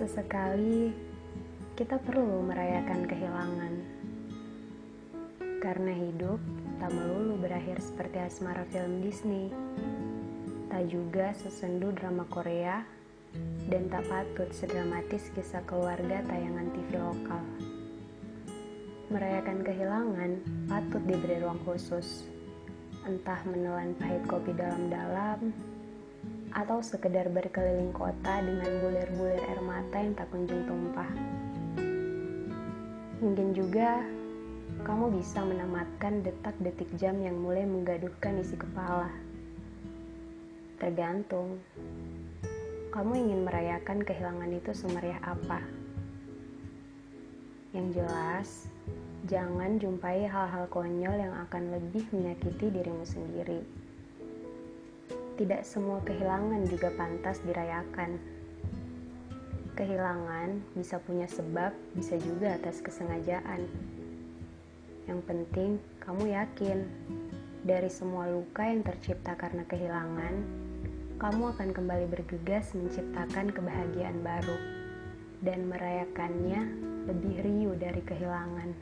Sesekali kita perlu merayakan kehilangan. Karena hidup tak melulu berakhir seperti asmara film Disney. Tak juga sesendu drama Korea dan tak patut sedramatis kisah keluarga tayangan TV lokal. Merayakan kehilangan patut diberi ruang khusus, entah menelan pahit kopi dalam-dalam, atau sekedar berkeliling kota dengan bulir-bulir air mata yang tak kunjung tumpah. Mungkin juga kamu bisa menamatkan detak-detik jam yang mulai menggaduhkan isi kepala. Tergantung, kamu ingin merayakan kehilangan itu semeriah apa. Yang jelas, jangan jumpai hal-hal konyol yang akan lebih menyakiti dirimu sendiri. Tidak semua kehilangan juga pantas dirayakan. Kehilangan bisa punya sebab, bisa juga atas kesengajaan. Yang penting, kamu yakin dari semua luka yang tercipta karena kehilangan, kamu akan kembali bergegas menciptakan kebahagiaan baru dan merayakannya lebih riuh dari kehilangan.